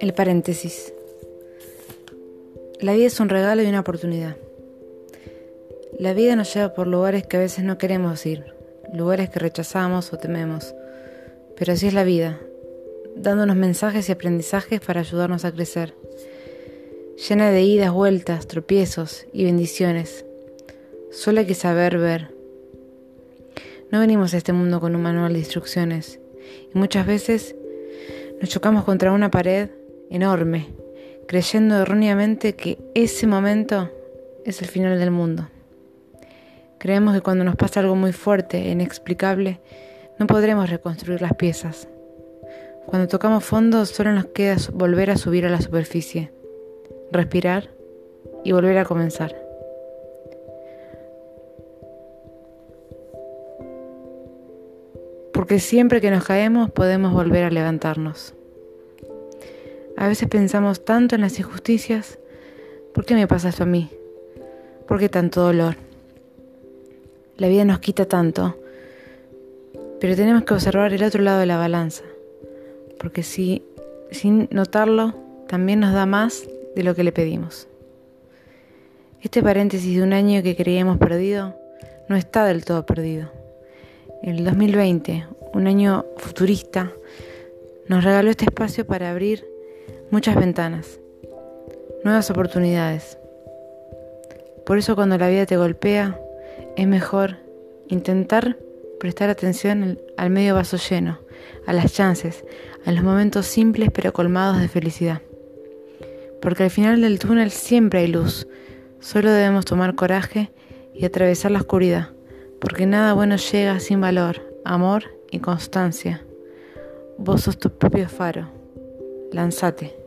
El paréntesis. La vida es un regalo y una oportunidad. La vida nos lleva por lugares que a veces no queremos ir, lugares que rechazamos o tememos, pero así es la vida, dándonos mensajes y aprendizajes para ayudarnos a crecer, llena de idas, vueltas, tropiezos y bendiciones. Solo hay que saber ver. No venimos a este mundo con un manual de instrucciones y muchas veces nos chocamos contra una pared enorme, creyendo erróneamente que ese momento es el final del mundo. Creemos que cuando nos pasa algo muy fuerte e inexplicable, no podremos reconstruir las piezas. Cuando tocamos fondo solo nos queda volver a subir a la superficie, respirar y volver a comenzar. Porque siempre que nos caemos podemos volver a levantarnos. A veces pensamos tanto en las injusticias. ¿Por qué me pasa esto a mí? ¿Por qué tanto dolor? La vida nos quita tanto, pero tenemos que observar el otro lado de la balanza, porque si sin notarlo también nos da más de lo que le pedimos. Este paréntesis de un año que creíamos perdido no está del todo perdido. El 2020, un año futurista, nos regaló este espacio para abrir muchas ventanas, nuevas oportunidades. Por eso cuando la vida te golpea, es mejor intentar prestar atención al medio vaso lleno, a las chances, a los momentos simples pero colmados de felicidad. Porque al final del túnel siempre hay luz, solo debemos tomar coraje y atravesar la oscuridad, porque nada bueno llega sin valor, amor y constancia. Vos sos tu propio faro. Lánzate.